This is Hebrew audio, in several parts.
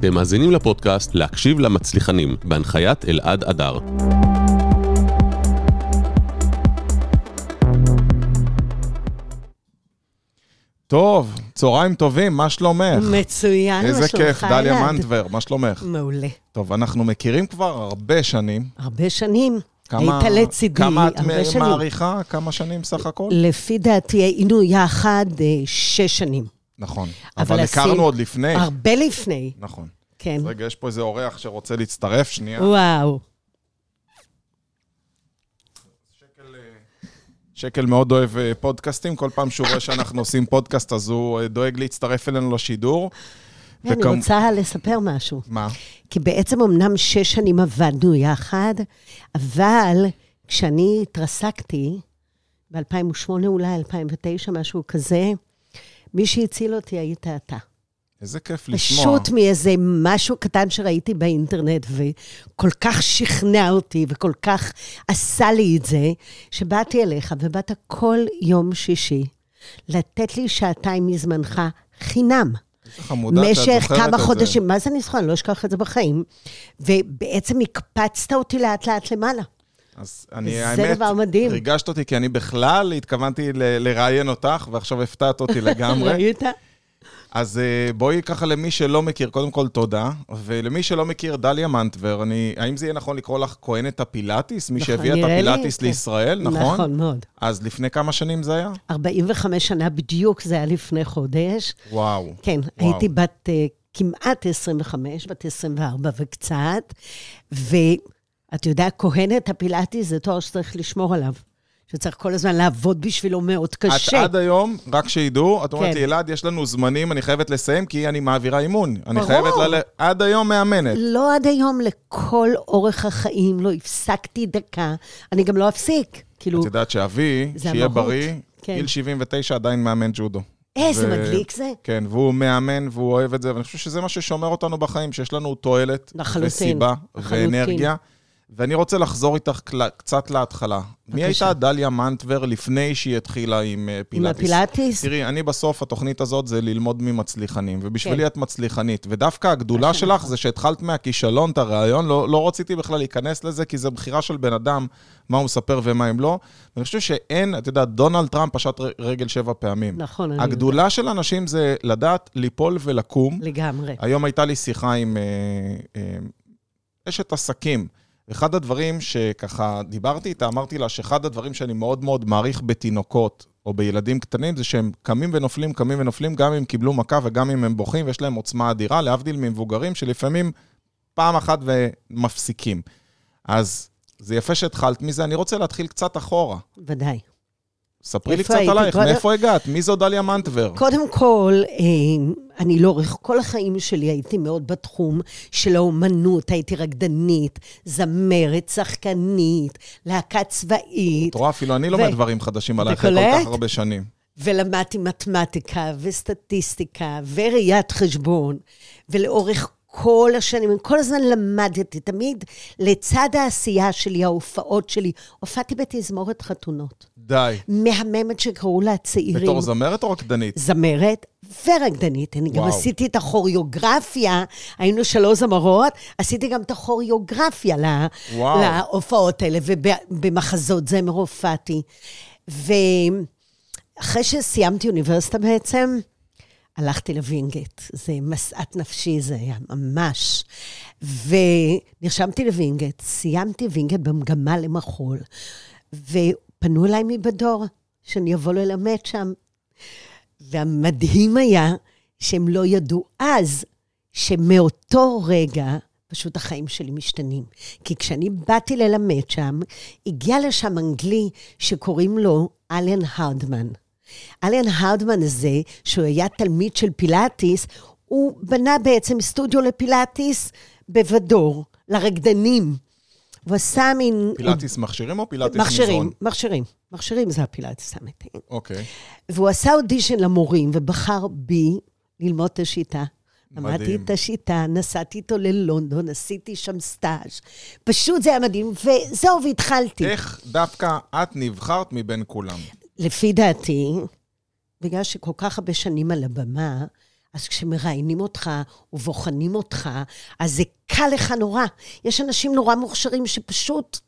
אתם מאזינים לפודקאסט להקשיב למצליחנים, בהנחיית אלעד אדר. טוב, צהריים טובים, מה שלומך? מצוין, מה איזה שלומך, כיף, דליה אלעד? מנטבר, מה שלומך? מעולה. טוב, אנחנו מכירים כבר הרבה שנים. הרבה שנים. כמה- היית לצידי כמה את הרבה שנים. מעריכה? כמה שנים סך הכל? לפי דעתי היינו יחד אה, שש שנים. נכון. אבל אבל הכרנו עוד לפני. הרבה לפני, נכון. כן. אז רגע, יש פה איזה אורח שרוצה להצטרף, שנייה. וואו. שקל מאוד אוהב אה, פודקאסטים, כל פעם שהוא רואה שאנחנו עושים פודקאסט, אז הוא אה, דואג להצטרף אלינו לשידור. אני וכמ- רוצה לספר משהו. מה? כי בעצם אמנם שש שנים עבדנו יחד, אבל כשאני התרסקתי, ב-2008 אולי, 2009, משהו כזה, מי שהציל אותי היית אתה. איזה כיף לשמוע. פשוט מאיזה משהו קטן שראיתי באינטרנט, וכל כך שכנע אותי, וכל כך עשה לי את זה, שבאתי אליך, ובאת כל יום שישי לתת לי שעתיים מזמנך חינם. איזה חמודה שאת משך זוכרת את כמה זה. חודשים, מה זה? אני לא אשכח את זה בחיים. ובעצם הקפצת אותי לאט-לאט למעלה. אז אני, זה האמת, דבר מדהים. ריגשת אותי, כי אני בכלל התכוונתי ל- לראיין אותך, ועכשיו הפתעת אותי לגמרי. ראית? אז אה, בואי ככה למי שלא מכיר, קודם כל תודה. ולמי שלא מכיר, דליה מנטבר, אני, האם זה יהיה נכון לקרוא לך כהנת הפילאטיס? מי נכון, שהביאה את נראה לי, הפילאטיס כן. לישראל, נכון? נכון מאוד. אז לפני כמה שנים זה היה? 45 שנה בדיוק, זה היה לפני חודש. וואו. כן, וואו. הייתי בת uh, כמעט 25, בת 24 וקצת, ואת יודעת, כהנת הפילאטיס זה תואר שצריך לשמור עליו. שצריך כל הזמן לעבוד בשבילו מאוד קשה. את עד היום, רק שידעו, את אומרת כן. לי, אלעד, יש לנו זמנים, אני חייבת לסיים, כי אני מעבירה אימון. אני ברור. חייבת ל... עד היום מאמנת. לא עד היום, לכל אורך החיים, לא הפסקתי דקה, אני גם לא אפסיק. כאילו, את יודעת שאבי, שיהיה המהות. בריא, כן. גיל 79 עדיין מאמן ג'ודו. איזה ו- מדליק זה. כן, והוא מאמן והוא אוהב את זה, ואני חושב שזה מה ששומר אותנו בחיים, שיש לנו תועלת, לחלוטין, וסיבה, לחלוטין. ואנרגיה. ואני רוצה לחזור איתך קצת להתחלה. מי בבקשה. הייתה דליה מנטבר לפני שהיא התחילה עם אה, עם פילאטיס? הפילאטיס? תראי, אני בסוף, התוכנית הזאת זה ללמוד ממצליחנים, ובשבילי כן. את מצליחנית. ודווקא הגדולה שלך. זה שהתחלת מהכישלון את הרעיון, לא, לא רציתי בכלל להיכנס לזה, כי זה בחירה של בן אדם, מה הוא מספר ומה אם לא. ואני חושב שאין, את יודעת, דונלד טראמפ פשט רגל שבע פעמים. נכון, אני הגדולה של אנשים זה לדעת ליפול ולקום. לגמרי. היום הייתה לי שיחה עם אה, אה, אשת עסקים. אחד הדברים שככה דיברתי איתה, אמרתי לה שאחד הדברים שאני מאוד מאוד מעריך בתינוקות או בילדים קטנים, זה שהם קמים ונופלים, קמים ונופלים, גם אם קיבלו מכה וגם אם הם בוכים, ויש להם עוצמה אדירה, להבדיל ממבוגרים שלפעמים פעם אחת ומפסיקים. אז זה יפה שהתחלת מזה, אני רוצה להתחיל קצת אחורה. ודאי. ספרי לי קצת? עלייך, קודם- מאיפה הגעת? מי זו דליה מנטבר? קודם כל, אה, אני לאורך כל החיים שלי הייתי מאוד בתחום של האומנות, הייתי רקדנית, זמרת, שחקנית, להקה צבאית, את רואה, אפילו אני לומד דברים חדשים עלייך אחרי? כל כך הרבה שנים. ולמדתי מתמטיקה וסטטיסטיקה וראיית חשבון, ולאורך כל השנים, כל הזמן למדתי, תמיד לצד העשייה שלי, ההופעות שלי, הופעתי בתזמורת חתונות. די. מהממת שקראו לה צעירים. בתור זמרת או רקדנית? זמרת ורקדנית. אני גם וואו. עשיתי את הכוריאוגרפיה, היינו שלוש זמרות, עשיתי גם את הכוריאוגרפיה לה. להופעות האלה, ובמחזות זמר הופעתי. ואחרי שסיימתי אוניברסיטה בעצם, הלכתי לווינגייט. זה משאת נפשי, זה היה ממש. ונרשמתי לווינגייט, סיימתי ווינגייט במגמה למחול, ופנו אליי מבדור, שאני אבוא ללמד שם. והמדהים היה שהם לא ידעו אז שמאותו רגע פשוט החיים שלי משתנים. כי כשאני באתי ללמד שם, הגיע לשם אנגלי שקוראים לו אלן הרדמן. אלן הרדמן הזה, שהוא היה תלמיד של פילאטיס, הוא בנה בעצם סטודיו לפילאטיס בוודור, לרקדנים. הוא עשה מין... פילאטיס מכשירים או פילאטיס מכשירים, מזרון? מכשירים. מכשירים זה הפילאטיס האמיתי. אוקיי. והוא עשה אודישן למורים ובחר בי ללמוד את השיטה. מדהים. למדתי את השיטה, נסעתי איתו ללונדון, עשיתי שם סטאז'. פשוט זה היה מדהים, וזהו, והתחלתי. איך דווקא את נבחרת מבין כולם? לפי דעתי, בגלל שכל כך הרבה שנים על הבמה, אז כשמראיינים אותך ובוחנים אותך, אז זה קל לך נורא. יש אנשים נורא מוכשרים שפשוט,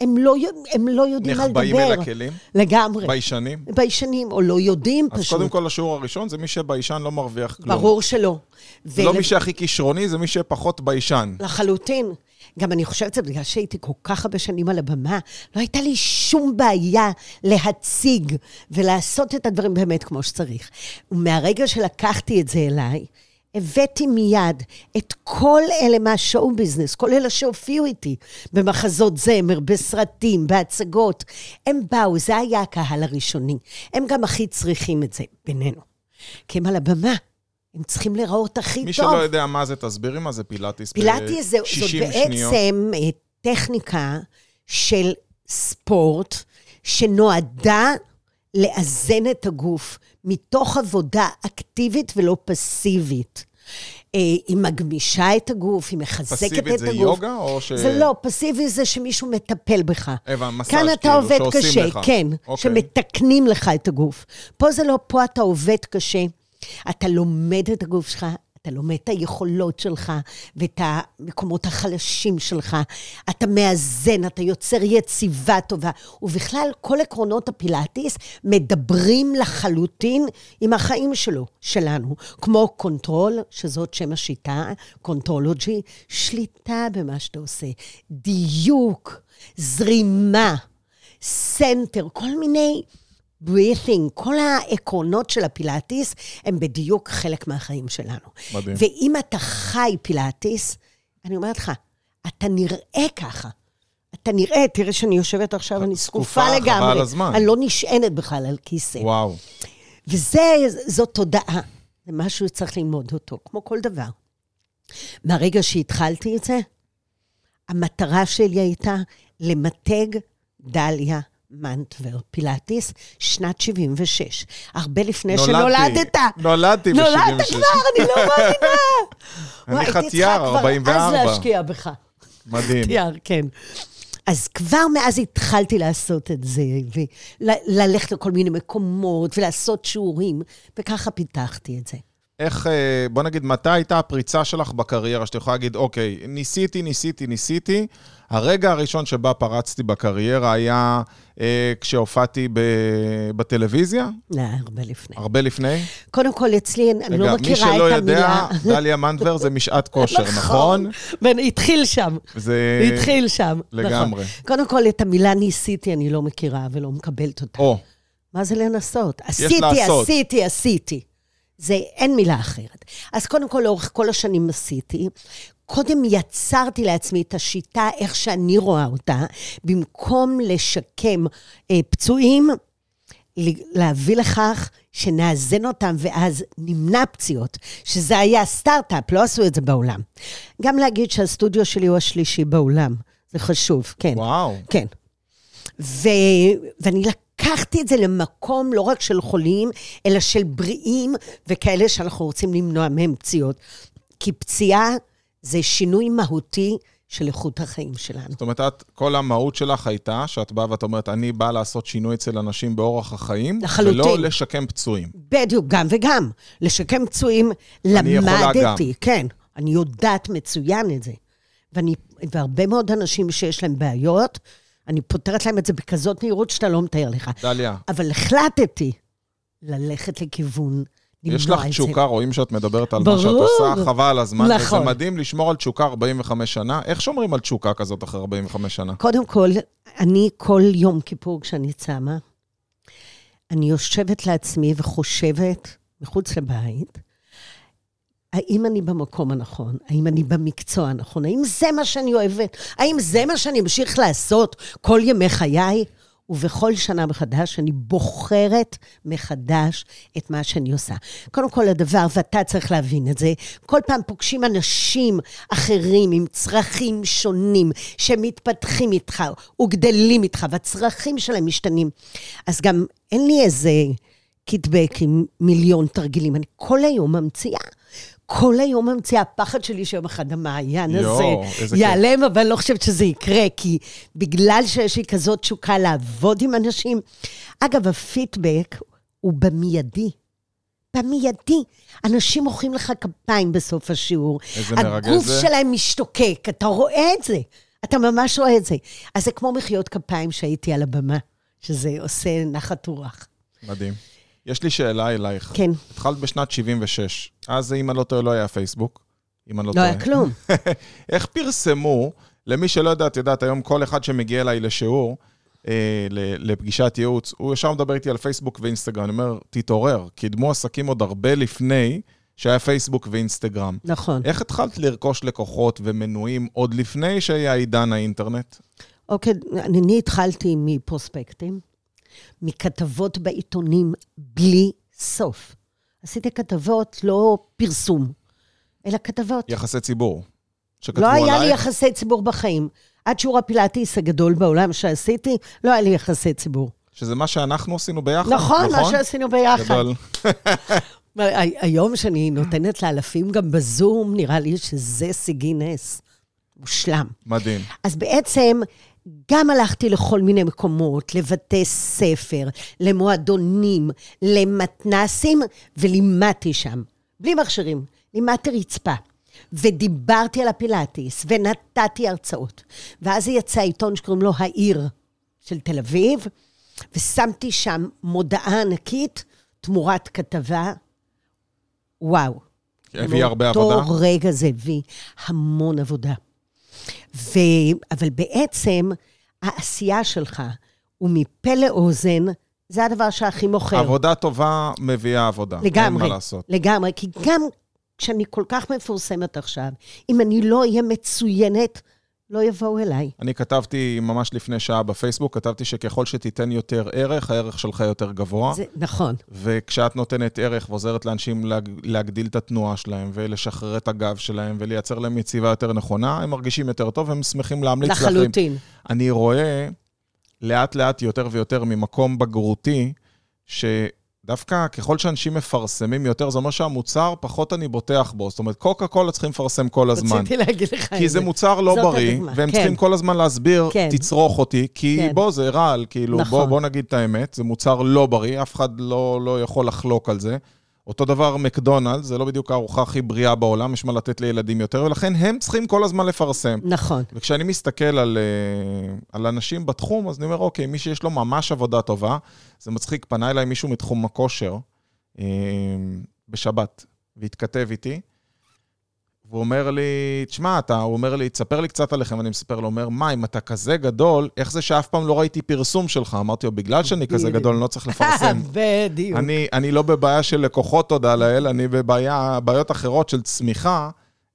הם לא, הם לא יודעים מה לדבר. נחבאים אל הכלים? לגמרי. ביישנים? ביישנים, או לא יודעים אז פשוט. קודם כל, השיעור הראשון זה מי שביישן לא מרוויח כלום. ברור שלא. זה לא ול- מי שהכי כישרוני, זה מי שפחות ביישן. לחלוטין. גם אני חושבת, זה בגלל שהייתי כל כך הרבה שנים על הבמה, לא הייתה לי שום בעיה להציג ולעשות את הדברים באמת כמו שצריך. ומהרגע שלקחתי את זה אליי, הבאתי מיד את כל אלה מהשואו ביזנס, כל אלה שהופיעו איתי במחזות זמר, בסרטים, בהצגות. הם באו, זה היה הקהל הראשוני. הם גם הכי צריכים את זה בינינו. כי הם על הבמה, הם צריכים להיראות הכי מי טוב. שלא יודע מה זה, תסבירי מה זה פילאטיס פילאטיס זה, זאת ב-60 שניות. בעצם אה, טכניקה של ספורט שנועדה לאזן את הגוף מתוך עבודה אקטיבית ולא פסיבית. אה, היא מגמישה את הגוף, היא מחזקת את הגוף. פסיבית זה יוגה או ש... זה לא, פסיבי זה שמישהו מטפל בך. הבנתי, מסאז' כאן אתה כאילו, עובד שעושים קשה, לך. כן, אוקיי. שמתקנים לך את הגוף. פה זה לא, פה אתה עובד קשה, אתה לומד את הגוף שלך, אתה לומד את היכולות שלך ואת המקומות החלשים שלך, אתה מאזן, אתה יוצר יציבה טובה. ובכלל, כל עקרונות הפילאטיס מדברים לחלוטין עם החיים שלו, שלנו. כמו control, שזאת שם השיטה, Contrology, שליטה במה שאתה עושה, דיוק, זרימה, center, כל מיני... breathing, כל העקרונות של הפילאטיס הם בדיוק חלק מהחיים שלנו. מדהים. ואם אתה חי פילאטיס, אני אומרת לך, אתה נראה ככה. אתה נראה, תראה שאני יושבת עכשיו, אני זקופה, זקופה חבל לגמרי. על הזמן. אני לא נשענת בכלל על כיסא. וואו. וזאת תודעה. זה משהו שצריך ללמוד אותו, כמו כל דבר. מהרגע שהתחלתי את זה, המטרה שלי הייתה למתג דליה מנטבר, פילאטיס, שנת 76. הרבה לפני נולדתי. שנולדת. נולדתי ב-76. נולדת כבר, אני לא מאמינה. אני כבר 44. אז להשקיע בך. מדהים. חצייר, כן. אז כבר מאז התחלתי לעשות את זה, וללכת לכל מיני מקומות, ולעשות שיעורים, וככה פיתחתי את זה. איך, אה, בוא נגיד, מתי הייתה הפריצה שלך בקריירה, שאת יכולה להגיד, אוקיי, ניסיתי, ניסיתי, ניסיתי. הרגע הראשון שבה פרצתי בקריירה היה כשהופעתי ב- בטלוויזיה, לא, הרבה לפני. הרבה לפני. קודם כל, אצלי, אני לא רגע, מכירה מי שלא את יודע, המילה. דליה מנדבר זה משעת כושר, נכון? והתחיל שם. זה... התחיל שם. לגמרי. נכון. קודם כל, את המילה ניסיתי אני לא מכירה ולא מקבלת אותה. או, מה זה לנסות? עשיתי. עשיתי, עשיתי. זה, אין מילה אחרת. אז קודם כל, לאורך כל השנים עשיתי. קודם יצרתי לעצמי את השיטה, איך שאני רואה אותה, במקום לשקם אה, פצועים, להביא לכך שנאזן אותם ואז נמנע פציעות, שזה היה סטארט-אפ, לא עשו את זה בעולם. גם להגיד שהסטודיו שלי הוא השלישי בעולם, זה חשוב, כן. וואו. כן. ו... ואני לקחתי את זה למקום לא רק של חולים, אלא של בריאים וכאלה שאנחנו רוצים למנוע מהם פציעות. כי פציעה זה שינוי מהותי של איכות החיים שלנו. זאת אומרת, את, כל המהות שלך הייתה שאת באה ואת אומרת, אני באה לעשות שינוי אצל אנשים באורח החיים, לחלוטין. ולא לשקם פצועים. בדיוק, גם וגם. לשקם פצועים, אני יכולה למדתי. גם. כן, אני יודעת מצוין את זה. ואני, והרבה מאוד אנשים שיש להם בעיות, אני פותרת להם את זה בכזאת מהירות שאתה לא מתאר לך. דליה, אבל החלטתי ללכת לכיוון, יש זה. לך תשוקה, רואים שאת מדברת על מה ברור. שאת עושה, חבל על הזמן. נכון. וזה מדהים לשמור על תשוקה 45 שנה. איך שומרים על תשוקה כזאת אחרי 45 שנה? קודם כל, אני כל יום כיפור כשאני צמה, אני יושבת לעצמי וחושבת, מחוץ לבית, האם אני במקום הנכון? האם אני במקצוע הנכון? האם זה מה שאני אוהבת? האם זה מה שאני אמשיך לעשות כל ימי חיי? ובכל שנה מחדש אני בוחרת מחדש את מה שאני עושה. קודם כל, הדבר, ואתה צריך להבין את זה, כל פעם פוגשים אנשים אחרים עם צרכים שונים, שמתפתחים איתך וגדלים איתך, והצרכים שלהם משתנים. אז גם אין לי איזה קיטבק עם מיליון תרגילים, אני כל היום ממציאה. כל היום ממציאה, הפחד שלי שיום אחד המעיין הזה. ייעלם, אבל אני לא חושבת שזה יקרה, כי בגלל שיש לי כזאת תשוקה לעבוד עם אנשים... אגב, הפידבק הוא במיידי. במיידי. אנשים מוחאים לך כפיים בסוף השיעור. איזה מרגש הגוף זה. שלהם משתוקק, אתה רואה את זה. אתה ממש רואה את זה. אז זה כמו מחיאות כפיים שהייתי על הבמה, שזה עושה נחת רוח. מדהים. יש לי שאלה אלייך. כן, התחלת בשנת 76, אז אם אני לא טועה לא היה פייסבוק, אם אני לא לא טועה. היה כלום. איך פרסמו, למי שלא יודע, את יודעת, היום כל אחד שמגיע אליי לשיעור, אה, לפגישת ייעוץ, הוא ישר מדבר איתי על פייסבוק ואינסטגרם. אני אומר, תתעורר, קידמו עסקים עוד הרבה לפני שהיה פייסבוק ואינסטגרם. נכון. איך התחלת לרכוש לקוחות ומנויים עוד לפני שהיה עידן האינטרנט? אוקיי, אני התחלתי מפרוספקטים, מכתבות בעיתונים בלי סוף. עשיתי כתבות, לא פרסום, אלא כתבות. יחסי ציבור. שכתבו לא היה לי? יחסי ציבור בחיים. עד שיעור הפילאטיס הגדול בעולם שעשיתי, לא היה לי יחסי ציבור. שזה מה שאנחנו עשינו ביחד, נכון, מה שעשינו ביחד. גדול. הי- היום שאני נותנת לאלפים גם בזום, נראה לי שזה שיגי נס. מושלם. מדהים. אז בעצם גם הלכתי לכל מיני מקומות, לבתי ספר, למועדונים, למתנסים, ולימדתי שם. בלי מכשירים, לימדתי רצפה. ודיברתי על הפילאטיס, ונתתי הרצאות. ואז יצא עיתון שקוראים לו העיר של תל אביב, ושמתי שם מודעה ענקית תמורת כתבה. וואו. הביא הרבה עבודה. מאותו רגע זה הביא המון עבודה. ו... אבל בעצם, העשייה שלך, ומפה לאוזן, זה הדבר שהכי מוכר. עבודה טובה מביאה עבודה. אין לגמרי. מה לעשות. לגמרי, כי גם כשאני כל כך מפורסמת עכשיו, אם אני לא אהיה מצוינת, לא יבואו אליי. אני כתבתי ממש לפני שעה בפייסבוק, כתבתי שככל שתיתן יותר ערך, הערך שלך יותר גבוה. זה נכון. וכשאת נותנת ערך ועוזרת לאנשים להג, להגדיל את התנועה שלהם ולשחרר את הגב שלהם ולייצר להם יציבה יותר נכונה, הם מרגישים יותר טוב, הם שמחים להמליץ לאחרים. לחלוטין. אני רואה לאט לאט יותר ויותר ממקום בגרותי, שדווקא ככל שאנשים מפרסמים יותר, זה אומר שהמוצר, פחות אני בוטח בו. זאת אומרת, קוקה קולה צריכים לפרסם כל הזמן. רציתי להגיד לך את זה. כי זה מוצר לא בריא, הדוגמה, והם כן. צריכים כל הזמן להסביר, כן. תצרוך אותי, כי כן. בוא, זה רעל, כאילו, נכון. בוא, בוא נגיד את האמת, זה מוצר לא בריא, אף אחד לא, לא יכול לחלוק על זה. אותו דבר מקדונלדס, זה לא בדיוק הארוחה הכי בריאה בעולם, יש מה לתת לילדים יותר, ולכן הם צריכים כל הזמן לפרסם. נכון. וכשאני מסתכל על, אה, על אנשים בתחום, אז אני אומר, אוקיי, מי שיש לו ממש עבודה טובה, זה מצחיק, פנה אליי מישהו מתחום הכושר אה, בשבת, והתכתב איתי, והוא אומר לי, תשמע, אתה, הוא אומר לי, תספר לי קצת עליכם, אני מספר לו, אומר, מה, אם אתה כזה גדול, איך זה שאף פעם לא ראיתי פרסום שלך? אמרתי לו, בגלל שאני כזה. גדול, אני לא צריך לפרסם. בדיוק. אני, אני לא בבעיה של לקוחות, תודה לאל, אני בבעיה, בעיות אחרות של צמיחה.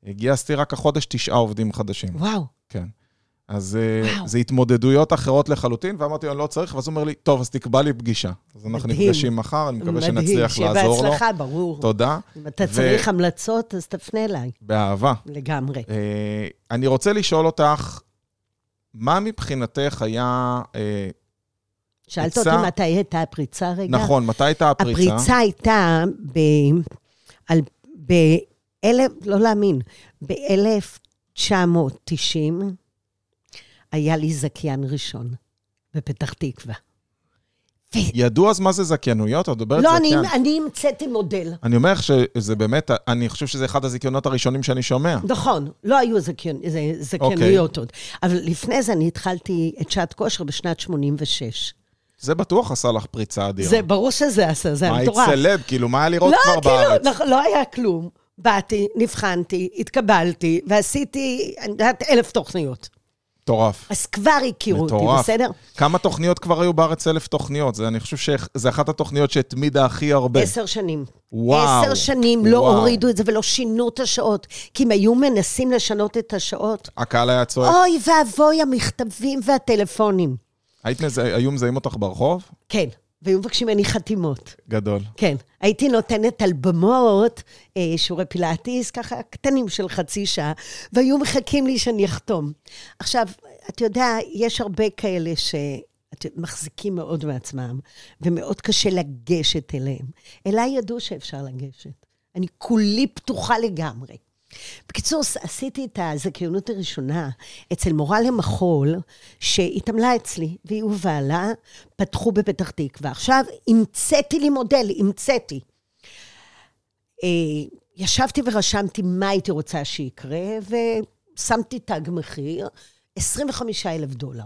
גייסתי רק החודש תשעה עובדים חדשים. וואו. כן. אז אה, וואו. זה התמודדויות אחרות לחלוטין, ואמרתי לו, אני לא צריך, ואז הוא אומר לי, טוב, אז תקבע לי פגישה. אז אנחנו מדהים. נפגשים מחר, אני מקווה מדהים, שנצליח שיהיה לעזור לו. בהצלחה, ברור. תודה. אם אתה ו- צריך המלצות, אז תפנה אליי. באהבה. לגמרי. אה, אני רוצה לשאול אותך, מה מבחינתך היה... אה, שאלת עצה- אותי מתי הייתה הפריצה רגע? נכון, מתי הייתה הפריצה? הפריצה הייתה ב... על... באלף... לא להאמין. ב-1990 היה לי זכיין ראשון בפתח תקווה. ידעו אז מה זה זכיינויות? את מדברת לא, אני, זכיין. אני המצאתי מודל. אני אומר לך שזה באמת, אני חושב שזה אחד הזיכיונות הראשונים שאני שומע. נכון, לא היו זכיין, זה- זכיינויות עוד. אבל לפני זה אני התחלתי את שעת כושר בשנת 86. זה בטוח עשה לך פריצה אדירה. זה ברור שזה עשה, זה מה, היה היית מטורף. סלב? כאילו, מה היה לראות לא, כבר כאילו, בארץ? נכון, לא היה כלום. באתי, נבחנתי, התקבלתי, ועשיתי, אני יודעת, אלף תוכניות. מטורף. אז כבר הכירו אותי. בסדר? כמה תוכניות כבר היו בארץ? אלף תוכניות. זה, אני חושב שזו אחת התוכניות שהתמידה הכי הרבה. עשר שנים. וואו. עשר שנים לא וואו. הורידו את זה ולא שינו את השעות. כי אם היו מנסים לשנות את השעות, הקהל היה צועק. אוי ואבוי המכתבים והטלפונים. היית מזה, היו מזהים אותך ברחוב? כן, והיו מבקשים ממני חתימות. גדול. כן, הייתי נותנת על במות, אה, שיעורי פילאטיס, ככה קטנים של חצי שעה, והיו מחכים לי שאני אחתום. עכשיו, אתה יודע, יש הרבה כאלה שמחזיקים מאוד מעצמם, ומאוד קשה לגשת אליהם. אליי ידעו שאפשר לגשת. אני כולי פתוחה לגמרי. בקיצור, עשיתי את הזכיינות הראשונה אצל מורה למחול, שהתעמלה אצלי, והיא ובעלה פתחו בפתח תקווה. עכשיו, המצאתי לי מודל, המצאתי. אה, ישבתי ורשמתי מה הייתי רוצה שיקרה, ושמתי תג מחיר, 25 אלף דולר.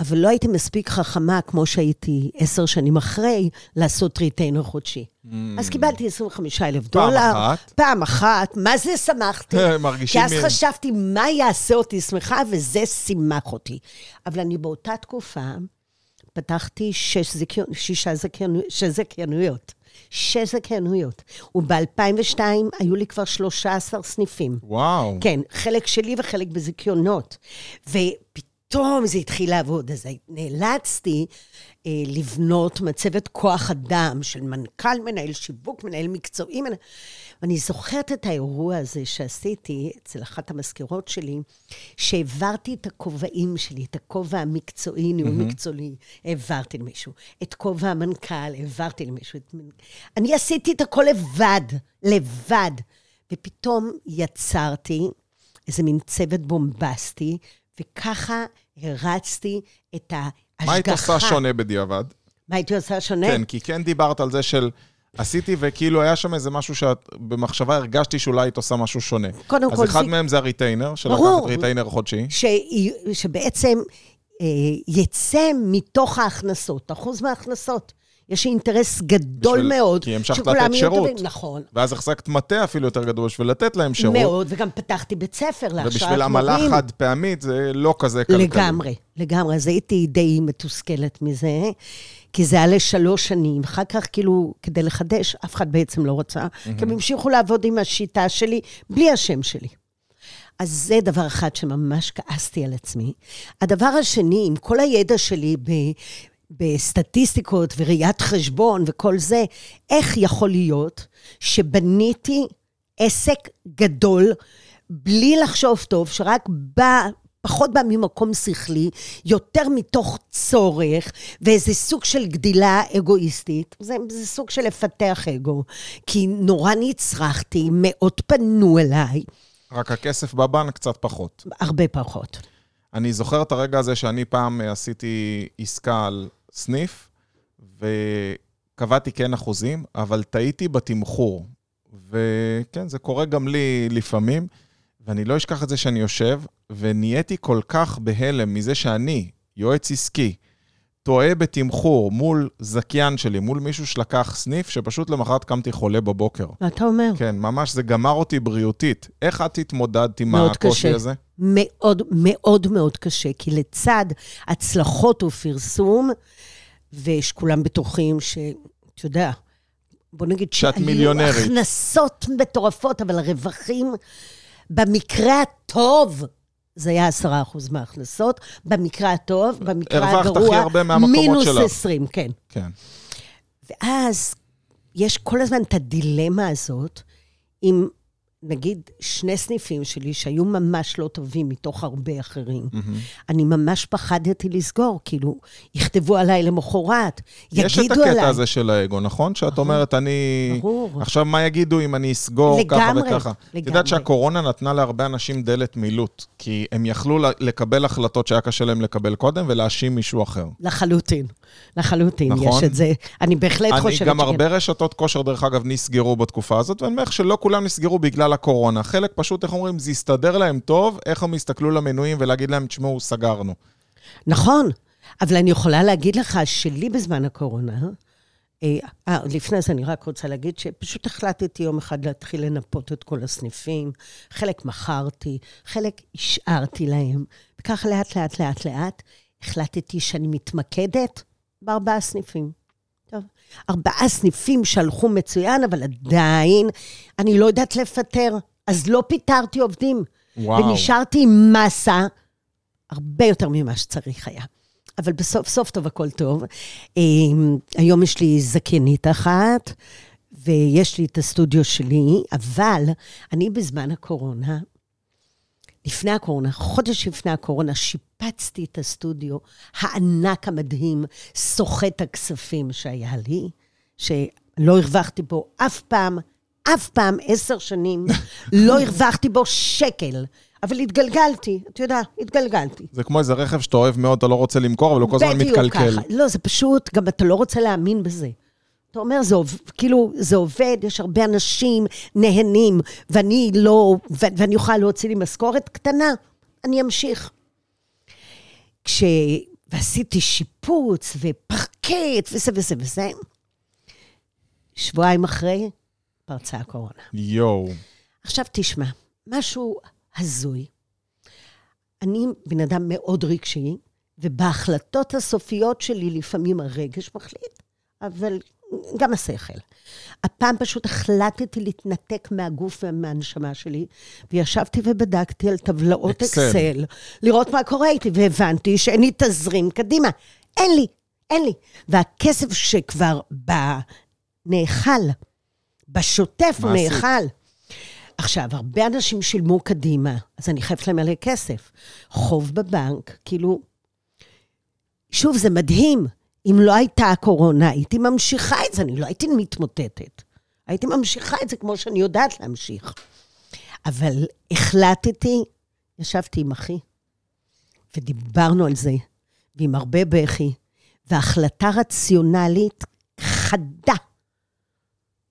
אבל לא הייתי מספיק חכמה, כמו שהייתי עשר שנים אחרי, לעשות ריטיינר חודשי. Mm. אז קיבלתי 25 אלף דולר. פעם אחת. פעם אחת. מה זה שמחתי? מרגישים... כי אז מ- חשבתי, מה יעשה אותי שמחה, וזה שימח אותי. אבל אני באותה תקופה פתחתי שש זיכיון, שישה זכיינויות, שש זכיינויות. שש זכיינויות. וב-2002 היו לי כבר 13 סניפים. וואו. כן, חלק שלי וחלק בזיכיונות. ופתאום זה התחיל לעבוד, אז נאלצתי אה, לבנות מצבת כוח אדם של מנכ"ל, מנהל שיווק, מנהל מקצועי. מנהל... ואני זוכרת את האירוע הזה שעשיתי אצל אחת המזכירות שלי, שהעברתי את הכובעים שלי, את הכובע המקצועי, ניהול mm-hmm. מקצועי, העברתי למישהו. את כובע המנכ"ל, העברתי למישהו. את... אני עשיתי את הכל לבד, לבד. ופתאום יצרתי איזה מין צוות בומבסטי, וככה הרצתי את ההשגחה. מה היית עושה שונה בדיעבד? מה הייתי עושה שונה? כן, כי כן דיברת על זה של... עשיתי, וכאילו היה שם איזה משהו שאת במחשבה הרגשתי שאולי היית עושה משהו שונה. קודם אז כל, אחד זה- מהם זה ה retainer, של. לקחת retainer חודשי. ש... שבעצם אה, יצא מתוך ההכנסות, אחוז מההכנסות. יש אינטרס גדול בשביל- מאוד. כי המשכת לתת שירות. טובים. נכון. ואז החזקת מטה אפילו יותר גדול בשביל לתת להם שירות. מאוד, וגם פתחתי בית ספר להכשרת מורים. ובשביל עמלה חד פעמית זה לא כזה כלכלי. לגמרי, לגמרי. אז הייתי די מתוסכלת מזה, כי זה היה לשלוש שנים. אחר כך, כאילו, כדי לחדש, אף אחד בעצם לא רצה, כי הם המשיכו לעבוד עם השיטה שלי, בלי השם שלי. אז זה דבר אחד שממש כעסתי על עצמי. הדבר השני, עם כל הידע שלי ב... בסטטיסטיקות וראיית חשבון וכל זה, איך יכול להיות שבניתי עסק גדול בלי לחשוב טוב, שרק בא, פחות בא ממקום שכלי, יותר מתוך צורך, ואיזה סוג של גדילה אגואיסטית. זה, זה סוג של לפתח אגו. כי נורא נצרכתי, מאוד פנו אליי, רק הכסף בבנק קצת פחות. הרבה פחות. אני זוכר את הרגע הזה שאני פעם אה, עשיתי עסקה על סניף, וקבעתי כן אחוזים, אבל טעיתי בתמחור. וכן, זה קורה גם לי לפעמים, ואני לא אשכח את זה שאני יושב, ונהייתי כל כך בהלם מזה שאני, יועץ עסקי, טועה בתמחור מול זכיין שלי, מול מישהו שלקח סניף, שפשוט למחרת קמתי חולה בבוקר. אתה אומר? כן, ממש זה גמר אותי בריאותית. איך את התמודדת עם מאוד הקושי קשה. הזה? מאוד מאוד מאוד קשה, כי לצד הצלחות ופרסום, ושכולם בטוחים ש... אתה יודע, בוא נגיד שאת מיליונרית. הכנסות מטורפות, אבל הרווחים, במקרה הטוב, זה היה עשרה אחוז מההכנסות, במקרה הטוב, במקרה הרווחת הגרוע, הכי הרבה מהמקומות מינוס שלך. 20, כן. כן. ואז יש כל הזמן את הדילמה הזאת עם, נגיד, שני סניפים שלי שהיו ממש לא טובים מתוך הרבה אחרים. אני ממש פחדתי לסגור, כאילו, יכתבו עליי למחרת, יש את יגידו עליי. הקטע הזה של האגו, נכון? שאת אומרת, אני... ברור. עכשיו, מה יגידו אם אני אסגור ככה לגמרי, וככה? את יודעת לגמרי. שהקורונה נתנה להרבה אנשים דלת מילוט, כי הם יכלו לקבל החלטות שהיה קשה להם לקבל קודם ולהאשים מישהו אחר. לחלוטין, לחלוטין, נכון. יש את זה. אני בהחלט אני חושבת גם שכן. הרבה רשתות כושר, דרך אגב, נסגרו בתקופה הזאת, ואני אומר לך שלא כולם נסגרו בגלל הקורונה. חלק פשוט, איך אומרים, זה הסתדר להם טוב, איך הם יסתכלו למנויים ולהגיד להם, תשמעו, סגרנו. נכון, אבל אני יכולה להגיד לך שלי בזמן הקורונה, אה, אה, לפני זה אני רק רוצה להגיד שפשוט החלטתי יום אחד להתחיל לנפות את כל הסניפים. חלק מכרתי, חלק השארתי להם. וכך לאט, לאט, לאט, לאט, החלטתי שאני מתמקדת בארבעה סניפים. ארבעה סניפים שהלכו מצוין, אבל עדיין אני לא יודעת לפטר. אז לא פיטרתי עובדים. וואו. ונשארתי עם מסה הרבה יותר ממה שצריך היה. אבל בסוף סוף טוב, הכל טוב. אמ, היום יש לי זכיינית אחת, ויש לי את הסטודיו שלי, אבל אני בזמן הקורונה, לפני הקורונה, חודש לפני הקורונה, שיפצתי את הסטודיו הענק המדהים, סוחט הכספים שהיה לי, שלא הרווחתי בו אף פעם, אף פעם, עשר שנים, לא הרווחתי בו שקל. אבל התגלגלתי, אתה יודע, התגלגלתי. זה כמו איזה רכב שאתה אוהב מאוד, אתה לא רוצה למכור, אבל הוא כל הזמן בדיוק מתקלקל. ככה. לא, זה פשוט, גם אתה לא רוצה להאמין בזה. אתה אומר, זה, עוב- כאילו, זה עובד, יש הרבה אנשים נהנים, ואני לא, ו- ואני אוכל להוציא לי משכורת קטנה, אני אמשיך. כש... ועשיתי שיפוץ ופרקט וזה וזה וזה, שבועיים אחרי, פרצה הקורונה. יואו. עכשיו תשמע, משהו הזוי. אני בן אדם מאוד רגשי, ובהחלטות הסופיות שלי לפעמים הרגש מחליט, אבל גם השכל. הפעם פשוט החלטתי להתנתק מהגוף ומהנשמה שלי, וישבתי ובדקתי על טבלאות אקסל. אקסל, לראות מה קורה איתי, והבנתי שאין לי תזרים קדימה. אין לי, אין לי. והכסף שכבר בא, נאכל. בשוטף הוא? נאכל. עכשיו, הרבה אנשים שילמו קדימה, אז אני חייבת להם מלא כסף. חוב בבנק, כאילו... שוב, זה מדהים. אם לא הייתה הקורונה, הייתי ממשיכה את זה, אני לא הייתי מתמוטטת. הייתי ממשיכה את זה כמו שאני יודעת להמשיך. אבל החלטתי, ישבתי עם אחי, ודיברנו על זה, ועם הרבה בכי, והחלטה רציונלית חדה.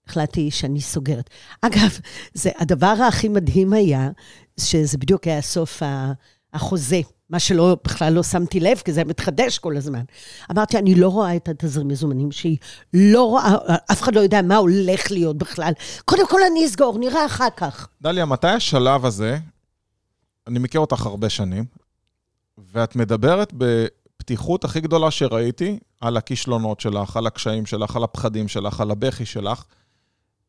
החלטתי שאני סוגרת. אגב, זה, הדבר הכי מדהים היה, שזה בדיוק היה סוף החוזה, מה שלא, בכלל לא שמתי לב, כי זה מתחדש כל הזמן. אמרתי, אני לא רואה את התזרים מזומנים שהיא לא רואה, אף אחד לא יודע מה הולך להיות בכלל. קודם כל אני אסגור, נראה אחר כך. דליה, מתי השלב הזה, אני מכיר אותך הרבה שנים, ואת מדברת בפתיחות הכי גדולה שראיתי על הכישלונות שלך, על הקשיים שלך, על הפחדים שלך, על הבכי שלך.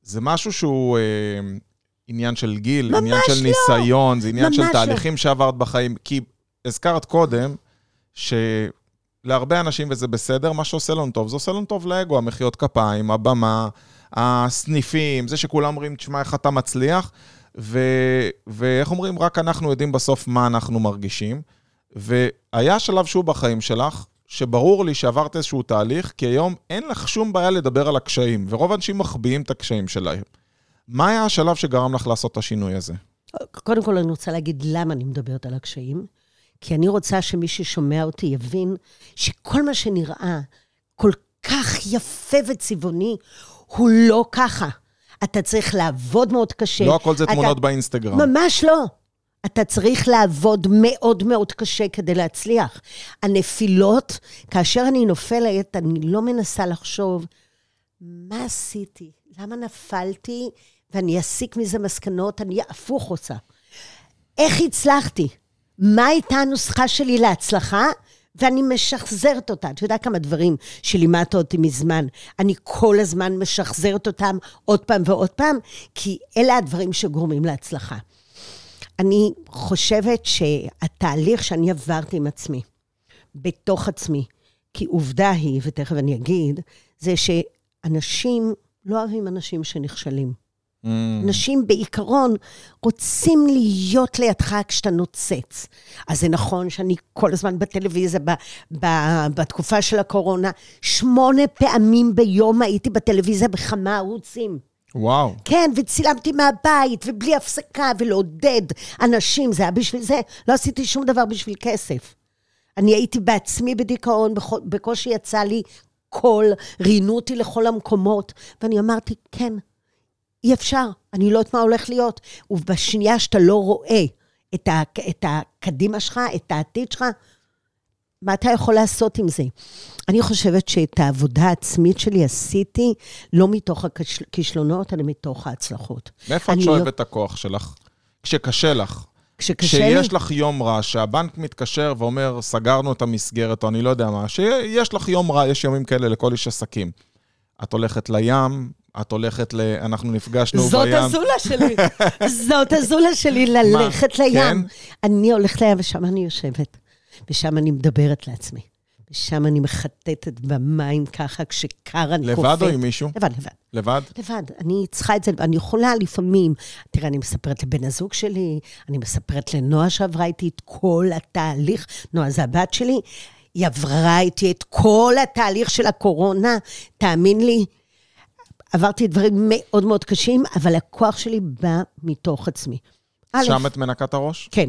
זה משהו שהוא אה, עניין של גיל, עניין של לא. ניסיון, זה עניין של לא. תהליכים שעברת בחיים. כי הזכרת קודם, שלהרבה אנשים, וזה בסדר, מה שעושה לנו טוב, זה עושה לנו טוב לאגו, המחיאות כפיים, הבמה, הסניפים, זה שכולם אומרים, תשמע, איך אתה מצליח, ו... ואיך אומרים, רק אנחנו יודעים בסוף מה אנחנו מרגישים. והיה שלב שהוא בחיים שלך, שברור לי שעברת איזשהו תהליך, כי היום אין לך שום בעיה לדבר על הקשיים, ורוב האנשים מחביאים את הקשיים שלהם. מה היה השלב שגרם לך לעשות את השינוי הזה? קודם כל, אני רוצה להגיד למה אני מדברת על הקשיים. כי אני רוצה שמי ששומע אותי יבין שכל מה שנראה כל כך יפה וצבעוני, הוא לא ככה. אתה צריך לעבוד מאוד קשה. לא הכל זה אתה- תמונות באינסטגרם. ממש לא. אתה צריך לעבוד מאוד מאוד קשה כדי להצליח. הנפילות, כאשר אני נופלת, אני לא מנסה לחשוב, מה עשיתי? למה נפלתי? ואני אסיק מזה מסקנות, אני הפוך עושה. איך הצלחתי? מה הייתה הנוסחה שלי להצלחה? ואני משחזרת אותה. אתה יודע כמה דברים שלימדת אותי מזמן, אני כל הזמן משחזרת אותם עוד פעם ועוד פעם, כי אלה הדברים שגורמים להצלחה. אני חושבת שהתהליך שאני עברתי עם עצמי, בתוך עצמי, כי עובדה היא, ותכף אני אגיד, זה שאנשים לא אוהבים אנשים שנכשלים. Mm, אנשים בעיקרון רוצים להיות לידך כשאתה נוצץ. אז זה נכון שאני כל הזמן בטלוויזיה, ב, ב, בתקופה של הקורונה, שמונה פעמים ביום הייתי בטלוויזיה בכמה ערוצים. וואו. כן, וצילמתי מהבית, ובלי הפסקה, ולעודד אנשים, זה היה בשביל זה. לא עשיתי שום דבר בשביל כסף. אני הייתי בעצמי בדיכאון, בקושי יצא לי קול, ראיינו אותי לכל המקומות, ואני אמרתי, כן, אי אפשר, אני לא יודעת מה הולך להיות. ובשנייה שאתה לא רואה את, ה, את הקדימה שלך, את העתיד שלך, מה אתה יכול לעשות עם זה? אני חושבת שאת העבודה העצמית שלי עשיתי לא מתוך הכישלונות, אלא מתוך ההצלחות. מאיפה את שואבת את הכוח שלך? כשקשה לך. כשקשה לי... כשיש לך יום רע, שהבנק מתקשר ואומר, סגרנו את המסגרת, או אני לא יודע מה, שיש לך יום רע, יש ימים כאלה לכל איש עסקים. את הולכת לים, את הולכת ל... אנחנו נפגשנו זאת בים. הזולה שלי. זאת הזולה שלי, ללכת לים. כן? אני הולכת לים, ושם אני יושבת. ושם אני מדברת לעצמי. ושם אני מחטטת במים ככה, כשקר אני קופאת. לבד או עם מישהו? לבד, לבד. לבד? לבד. אני צריכה את זה, אני יכולה לפעמים, תראה, אני מספרת לבן הזוג שלי, אני מספרת לנועה שעברה איתי את כל התהליך, נועה זה הבת שלי, היא עברה איתי את כל התהליך של הקורונה, תאמין לי, עברתי דברים מאוד מאוד קשים, אבל הכוח שלי בא מתוך עצמי. שם את מנקת הראש? כן.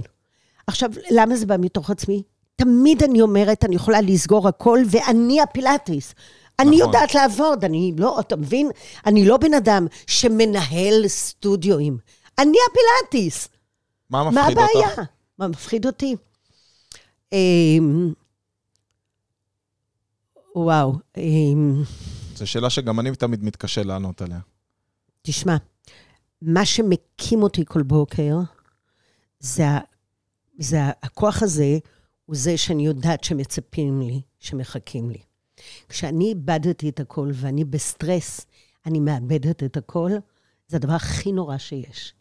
עכשיו, למה זה בא מתוך עצמי? תמיד אני אומרת, אני יכולה לסגור הכל, ואני הפילאטיס. אני נכון. יודעת לעבוד, אני לא, אתה מבין? אני לא בן אדם שמנהל סטודיואים. אני הפילאטיס. מה מה מפחיד אותך? הבעיה? מה מפחיד אותי? אמ, וואו, אמ, זו שאלה שגם אני תמיד מתקשה לענות עליה. תשמע, מה שמקים אותי כל בוקר, זה, זה הכוח הזה, הוא זה שאני יודעת שמצפים לי, שמחכים לי. כשאני איבדתי את הכל ואני בסטרס, אני מאבדת את הכל, זה הדבר הכי נורא שיש.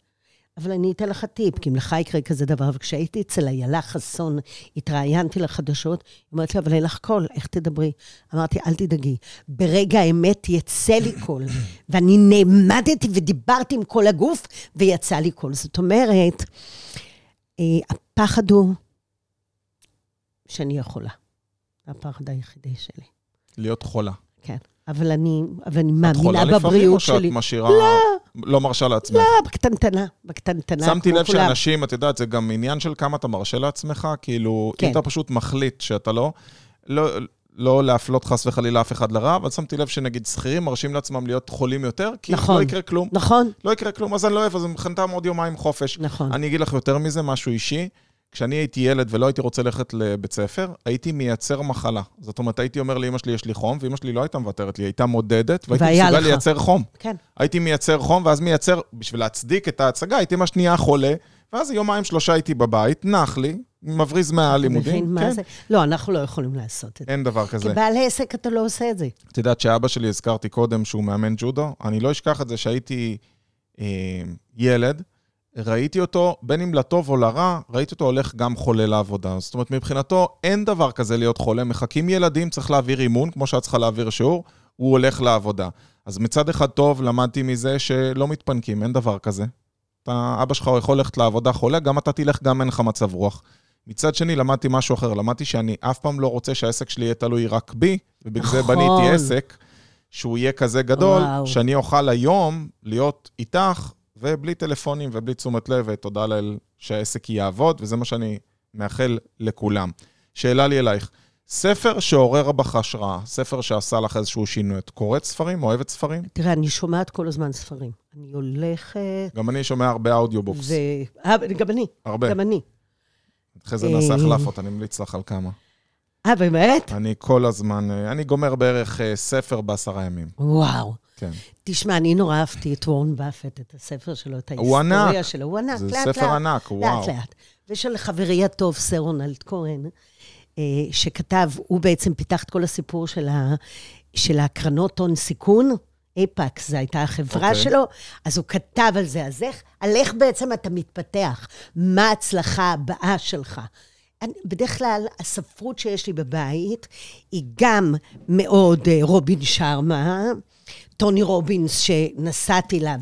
אבל אני אתן לך טיפ, כי אם לך יקרה כזה דבר, וכשהייתי אצל איילה חסון, התראיינתי לחדשות, היא אומרת לי, אבל אין לך קול, איך תדברי? אמרתי, אל תדאגי, ברגע האמת יצא לי קול. ואני נעמדתי ודיברתי עם כל הגוף, ויצא לי קול. זאת אומרת, אה, הפחד הוא שאני יכולה. הפחד היחידי שלי, להיות חולה. כן. אבל אני, אבל אני את חולה מאמינה לפעמים, בבריאות או שאת שלי. משאירה... לא מרשה לעצמך? לא, בקטנטנה, בקטנטנה. שמתי לב כולם. שאנשים, את יודעת, זה גם עניין של כמה אתה מרשה לעצמך, כאילו, כן. אם אתה פשוט מחליט שאתה לא, לא, לא להפלות חס וחלילה אף אחד לרע, אבל שמתי לב שנגיד שכירים מרשים לעצמם להיות חולים יותר, כי נכון. לא יקרה כלום. נכון, לא יקרה כלום, אז אני לא אוהב, אז מבחינתם עוד יומיים חופש. נכון. אני אגיד לך יותר מזה, משהו אישי. כשאני הייתי ילד ולא הייתי רוצה ללכת לבית ספר, הייתי מייצר מחלה. זאת אומרת, הייתי אומר לאמא שלי, יש לי חום, ואמא שלי לא הייתה מוותרת לי, הייתה מודדת, והייתי מסוגל לך. לייצר חום. כן. הייתי מייצר חום, ואז מייצר, בשביל להצדיק את ההצגה, הייתי מה שנייה חולה, ואז יומיים שלושה הייתי בבית, נח לי, מבריז מהלימודים. מבין מה כן, זה? לא, אנחנו לא יכולים לעשות את זה. אין דבר כזה. כבעל עסק אתה לא עושה את זה. את יודעת שאבא שלי, הזכרתי קודם שהוא מאמן ג'ודו, אני לא אשכח את זה שהייתי אה, ילד, ראיתי אותו, בין אם לטוב או לרע, ראיתי אותו הולך גם חולה לעבודה. זאת אומרת, מבחינתו אין דבר כזה להיות חולה, מחכים ילדים, צריך להעביר אימון, כמו שאת צריכה להעביר שיעור, הוא הולך לעבודה. אז מצד אחד טוב, למדתי מזה שלא מתפנקים, אין דבר כזה. אתה, אבא שלך יכול ללכת לעבודה חולה, גם אתה תלך, גם אין לך מצב רוח. מצד שני, למדתי משהו אחר, למדתי שאני אף פעם לא רוצה שהעסק שלי יהיה תלוי רק בי, ובגלל זה נכון. בניתי עסק שהוא יהיה כזה גדול, וואו. שאני אוכל היום להיות איתך, ובלי טלפונים ובלי תשומת לב, ותודה לאל שהעסק יעבוד, וזה מה שאני מאחל לכולם. שאלה לי אלייך, ספר שעורר בך השראה, ספר שעשה לך איזשהו שינוי, את קוראת ספרים, אוהבת ספרים? תראה, אני שומעת כל הזמן ספרים. אני הולכת... גם אני שומע הרבה אודיובוקס, ו... אה, גם אני, הרבה. גם אני. אחרי זה נעשה אה. החלפות, אני ממליץ לך על כמה. אה, באמת? אני כל הזמן, אה, אני גומר בערך ספר בעשרה ימים, וואו. כן. תשמע, אני נורא אהבתי את וורן באפט, את הספר שלו, את ההיסטוריה. שלו. הוא ענק, זה לאט לאט. ספר ענק, וואו. לאט לאט. ושל חברי הטוב, סר רונלד כהן, אה, שכתב, הוא בעצם פיתח את כל הסיפור של, ה, של הקרנות הון סיכון. אייפקס, זו הייתה החברה אוקיי. שלו, אז הוא כתב על זה. אז איך, על איך בעצם אתה מתפתח? מה ההצלחה הבאה שלך? אני, בדרך כלל, הספרות שיש לי בבית היא גם מאוד אה, רובין שרמה, טוני רובינס, שנסעתי אליו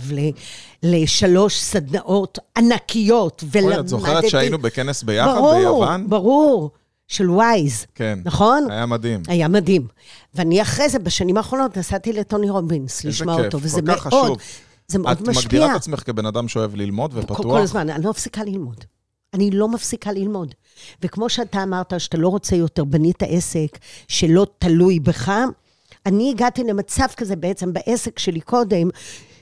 לשלוש סדנאות ענקיות, ולמדתי... אוי, את זוכרת שהיינו בכנס ביחד ברור, ביוון? ברור, של ווייז, כן. נכון? היה מדהים. היה מדהים. ואני אחרי זה, בשנים האחרונות, נסעתי לטוני רובינס, איזה לשמוע כיף, אותו, כל וזה כך מאוד, חשוב. זה מאוד את משפיע. מגדירה את עצמך כבן אדם שאוהב ללמוד כל, ופתוח? כל הזמן, אני לא מפסיקה ללמוד. אני לא מפסיקה ללמוד. וכמו שאתה אמרת, שאתה לא רוצה יותר, בנית עסק שלא תלוי בך, אני הגעתי למצב כזה בעצם בעסק שלי קודם,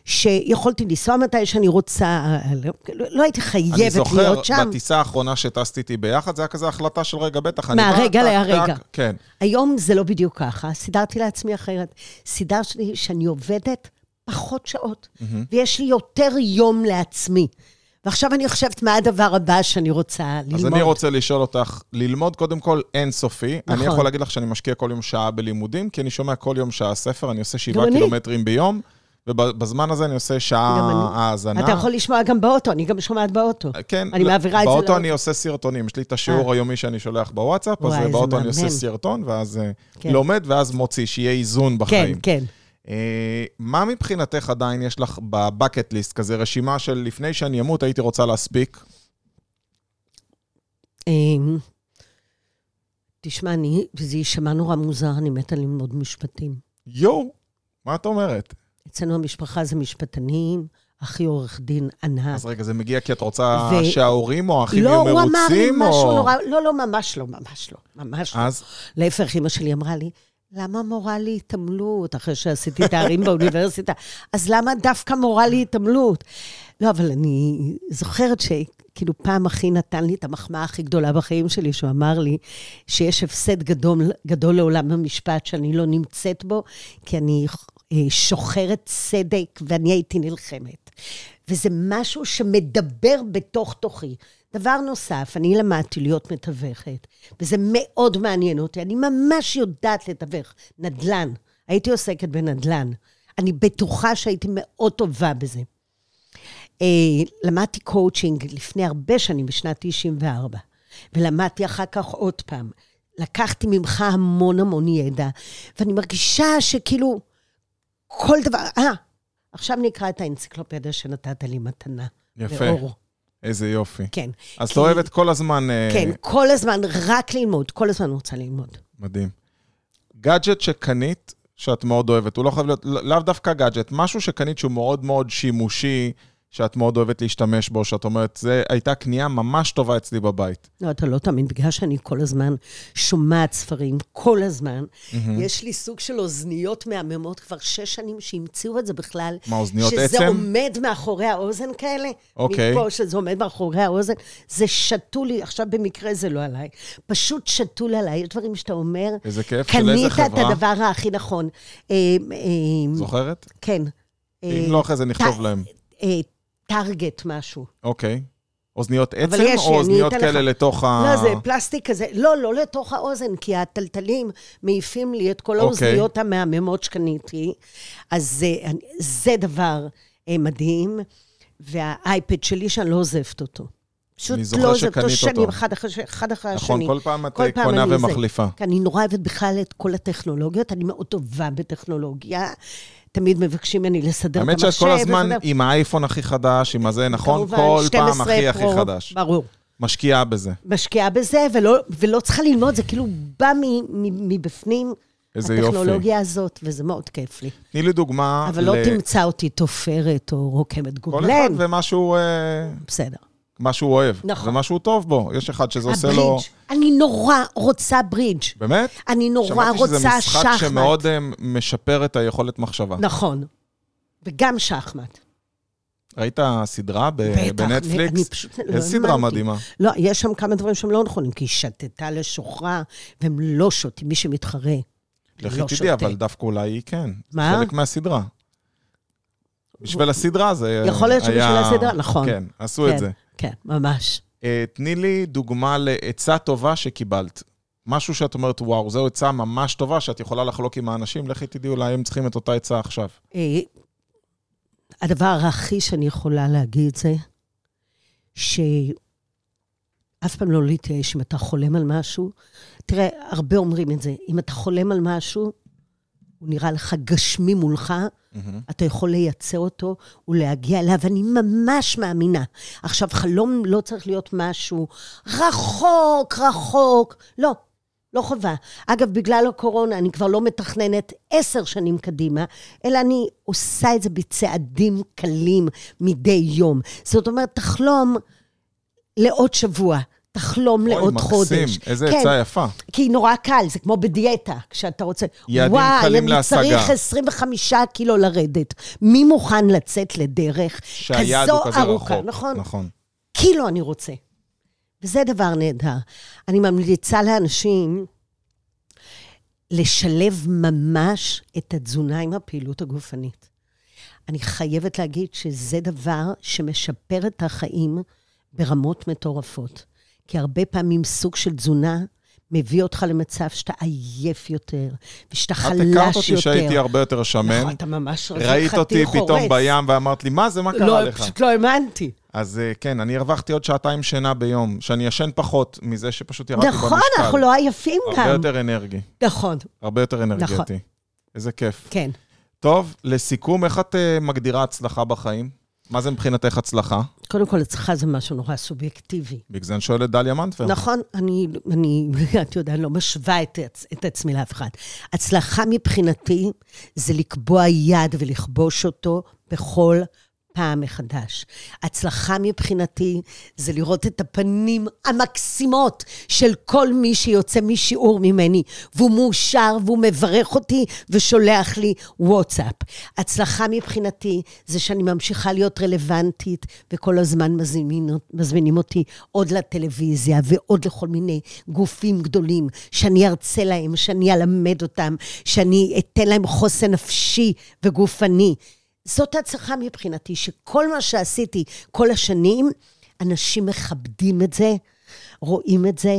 שיכולתי לנסוע מתי שאני רוצה, לא, לא הייתי אני חייבת זוכר, להיות שם. בטיסה האחרונה שטסתי איתי ביחד, זה היה כזה החלטה של רגע, בטח, אני. מהרגע להרגע. כן. היום זה לא בדיוק ככה, סידרתי לעצמי אחרת. סידרתי שאני עובדת פחות שעות, ויש לי יותר יום לעצמי. ועכשיו אני חושבת מה הדבר הבא שאני רוצה ללמוד. אז אני רוצה לשאול אותך, ללמוד קודם כל אינסופי. אני נכון. יכול להגיד לך שאני משקיע כל יום שעה בלימודים, כי אני שומע כל יום שעה ספר, אני עושה שבעה גם אני. קילומטרים ביום, ובזמן הזה אני עושה שעה אני. האזנה. אתה יכול לשמוע גם באוטו, אני גם שומעת באוטו. כן, אני לא, מעבירה את זה באוטו לאוטו. אני עושה סרטונים, יש לי את השיעור אה. היומי שאני שולח בוואטסאפ, אז איזה באוטו אני עושה. סרטון, ואז אה, כן. לומד, ואז מוציא, שיהיה איזון כן, בחיים. כן. אה, מה מבחינתך עדיין יש לך בבקט ליסט, כזה רשימה של לפני שאני אמות הייתי רוצה להספיק? אמ, תשמע, אני, וזה יישמע נורא מוזר, אני מתה ללמוד משפטים. יואו, מה את אומרת? אצלנו המשפחה זה משפטנים, אחי עורך דין ענק. אז רגע, זה מגיע כי את רוצה ו- שההורים או האחים לא, יהיו הוא אמר לי מרוצים? משהו או- נורא, לא, לא, ממש לא, ממש לא, ממש לא. אז להפך, אמא שלי אמרה לי, למה מורה להתעמלות, אחרי שעשיתי תארים באוניברסיטה? אז למה דווקא מורה להתעמלות? לא, אבל אני זוכרת שכאילו פעם אחי נתן לי את המחמאה הכי גדולה בחיים שלי, שהוא אמר לי שיש הפסד גדול, גדול לעולם המשפט שאני לא נמצאת בו, כי אני אה, שוחרת צדק ואני הייתי נלחמת. וזה משהו שמדבר בתוך תוכי. דבר נוסף, אני למדתי להיות מתווכת, וזה מאוד מעניין אותי. אני ממש יודעת לתווך. נדל"ן. הייתי עוסקת בנדל"ן. אני בטוחה שהייתי מאוד טובה בזה. אה, למדתי קואוצ'ינג לפני הרבה שנים, בשנת 94, ולמדתי אחר כך עוד פעם. לקחתי ממך המון המון ידע, ואני מרגישה שכאילו כל דבר... אה, עכשיו נקרא את האנציקלופדיה שנתת לי מתנה. יפה. לאור. איזה יופי. כן. אז כי- את אוהבת כל הזמן... אה, כן, כל הזמן רק ללמוד, כל הזמן רוצה ללמוד. מדהים. גאדג'ט שקנית, שאת מאוד אוהבת, הוא לא חייב להיות, לא- לאו דווקא גאדג'ט, משהו שקנית שהוא מאוד מאוד שימושי, שאת מאוד אוהבת להשתמש בו, שאת אומרת, זו הייתה קנייה ממש טובה אצלי בבית. לא, אתה לא תאמין, בגלל שאני כל הזמן שומעת ספרים, כל הזמן, יש לי סוג של אוזניות מהממות כבר שש שנים שהמציאו את זה בכלל. מה, אוזניות שזה עצם? עומד מאחורי האוזן כאלה. אוקיי. מפה שזה עומד מאחורי האוזן. זה שתו לי, עכשיו במקרה זה לא עליי, פשוט שתו לי עליי. יש דברים שאתה אומר, איזה כיף, של איזה קנית את חברה? הדבר הכי נכון. אה, אה, זוכרת? כן. אם לא, אחרי זה נכתוב להם. טארגט משהו. אוקיי. אוזניות עצם, יש או אוזניות אתן לך. כאלה לתוך ה... לא, זה פלסטיק כזה. לא, לא לתוך האוזן, כי הטלטלים מעיפים לי את כל אוקיי. האוזניות המהממות שקניתי. אז זה, זה דבר אה, מדהים. והאייפד שלי, שאני לא עוזבת אותו. פשוט לא עוזבת אותו שנים. אחד אחרי, אחד אחרי נכון, השני. כל פעם את כל פעם קונה אני זה. ומחליפה. כי אני נורא אוהבת בכלל את כל הטכנולוגיות, אני מאוד טובה בטכנולוגיה. תמיד מבקשים ממני לסדר את האמת המחשב. שאת כל הזמן לסדר- עם האייפון הכי חדש, עם הזה, נכון? כל פעם 12 הכי הכי פרו, חדש. ברור. משקיעה בזה. משקיעה בזה, ולא, ולא צריכה ללמוד, זה כאילו בא מ, מ, מבפנים, איזה יופי. הטכנולוגיה הזאת, וזה מאוד כיף לי. תני לי דוגמה. אבל לא ל- תמצא אותי תופרת או רוקמת כל אחד שהוא, אה, בסדר. מה שהוא אוהב. נכון. ומה שהוא טוב בו. יש אחד שזה עושה לו... הברידג', אני נורא רוצה ברידג'. באמת? אני נורא שמעתי שזה רוצה משחק שחמט. שמאוד אה, משפר את היכולת מחשבה. נכון. וגם שחמט. ראית סדרה ב- בטח, בנטפליקס? אני פשוט לא איזה סדרה האמנתי. מדהימה. לא, יש שם כמה דברים שהם לא נכונים, כי היא שתתה לשוכרה, והם לא שותים, מי שמתחרה. לכי לא תדעי, שותה. אבל דווקא אולי היא כן. מה? חלק מהסדרה. בשביל הסדרה זה יכול להיות שבשביל הסדרה, נכון. כן, עשו את כן, זה. כן, ממש. אה, תני לי דוגמה לעצה טובה שקיבלת. משהו שאת אומרת, וואו, זו עצה ממש טובה שאת יכולה לחלוק עם האנשים, לכי תדעי, אולי הם צריכים את אותה עצה עכשיו. אה, הדבר הכי שאני יכולה להגיד זה שאף פעם לא להתייאש אם אתה חולם על משהו. תראה, הרבה אומרים את זה, אם אתה חולם על משהו, הוא נראה לך גשמי מולך, אתה יכול לייצר אותו ולהגיע אליו, ואני ממש מאמינה. עכשיו, חלום לא צריך להיות משהו רחוק, רחוק. לא, לא חובה. אגב, בגלל הקורונה אני כבר לא מתכננת עשר שנים קדימה, אלא אני עושה את זה בצעדים קלים מדי יום. זאת אומרת, תחלום לעוד שבוע, תחלום לעוד חודש. אוי, מקסים, איזה כן, עצה יפה. כי נורא קל, זה כמו בדיאטה, כשאתה רוצה... יעדים וואי, קלים אני להשגה. צריך 25 קילו לרדת. מי מוכן לצאת לדרך שהיעד כזו הוא כזה ארוכה, רחוק. נכון? נכון. קילו אני רוצה. וזה דבר נהדר. אני ממליצה לאנשים לשלב ממש את התזונה עם הפעילות הגופנית. אני חייבת להגיד שזה דבר שמשפר את החיים ברמות מטורפות. כי הרבה פעמים סוג של תזונה מביא אותך למצב שאתה עייף יותר, ושאתה את חלש הכרת אותי יותר. שהייתי הרבה יותר שמן. נכון, אתה ממש ראית חתיך אותי חורץ. פתאום בים ואמרת לי, מה זה, מה קרה לא, לך? פשוט לא האמנתי. אז אה, כן, אני הרווחתי עוד שעתיים שינה ביום, שאני ישן פחות מזה שפשוט ירדתי במשקל. נכון, אנחנו לא עייפים הרבה גם. יותר אנרגי, נכון, הרבה יותר אנרגטי. נכון. איזה כיף. כן. טוב, לסיכום, איך את אה, מגדירה הצלחה בחיים? מה זה מבחינתך הצלחה? קודם כל, אצלך זה משהו נורא סובייקטיבי. בגלל זה אני שואל את דליה מנטבר. נכון, אני, אני, את יודעת, לא משווה את, את עצמי לאף אחד. הצלחה מבחינתי זה לקבוע יעד ולכבוש אותו בכל פעם מחדש. הצלחה מבחינתי זה לראות את הפנים המקסימות של כל מי שיוצא משיעור ממני, והוא מאושר והוא מברך אותי ושולח לי וואטסאפ. הצלחה מבחינתי זה שאני ממשיכה להיות רלוונטית, וכל הזמן מזמינים, מזמינים אותי עוד לטלוויזיה ועוד לכל מיני גופים גדולים, שאני ארצה להם, שאני אלמד אותם, שאני אתן להם חוסן נפשי וגופני. זאת הצלחה מבחינתי, שכל מה שעשיתי כל השנים, אנשים מכבדים את זה, רואים את זה,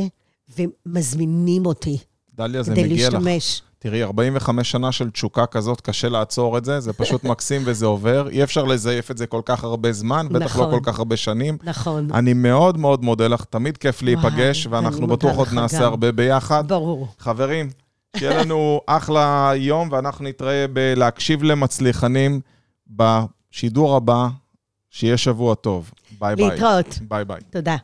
ומזמינים אותי. דליה, זה מגיע לך. להשתמש. תראי, 45 שנה של תשוקה כזאת, קשה לעצור את זה, זה פשוט מקסים וזה עובר. אי אפשר לזייף את זה כל כך הרבה זמן, בטח לא נכון. כל כך הרבה שנים. נכון, אני מאוד מאוד מודה לך, תמיד כיף להיפגש, וואי, ואנחנו בטוח עוד לך נעשה גם. הרבה ביחד. ברור. חברים, שיהיה לנו אחלה יום, ואנחנו נתראה בלהקשיב למצליחנים בשידור הבא. שיהיה שבוע טוב. ביי ביי. להתראות. ביי ביי. תודה.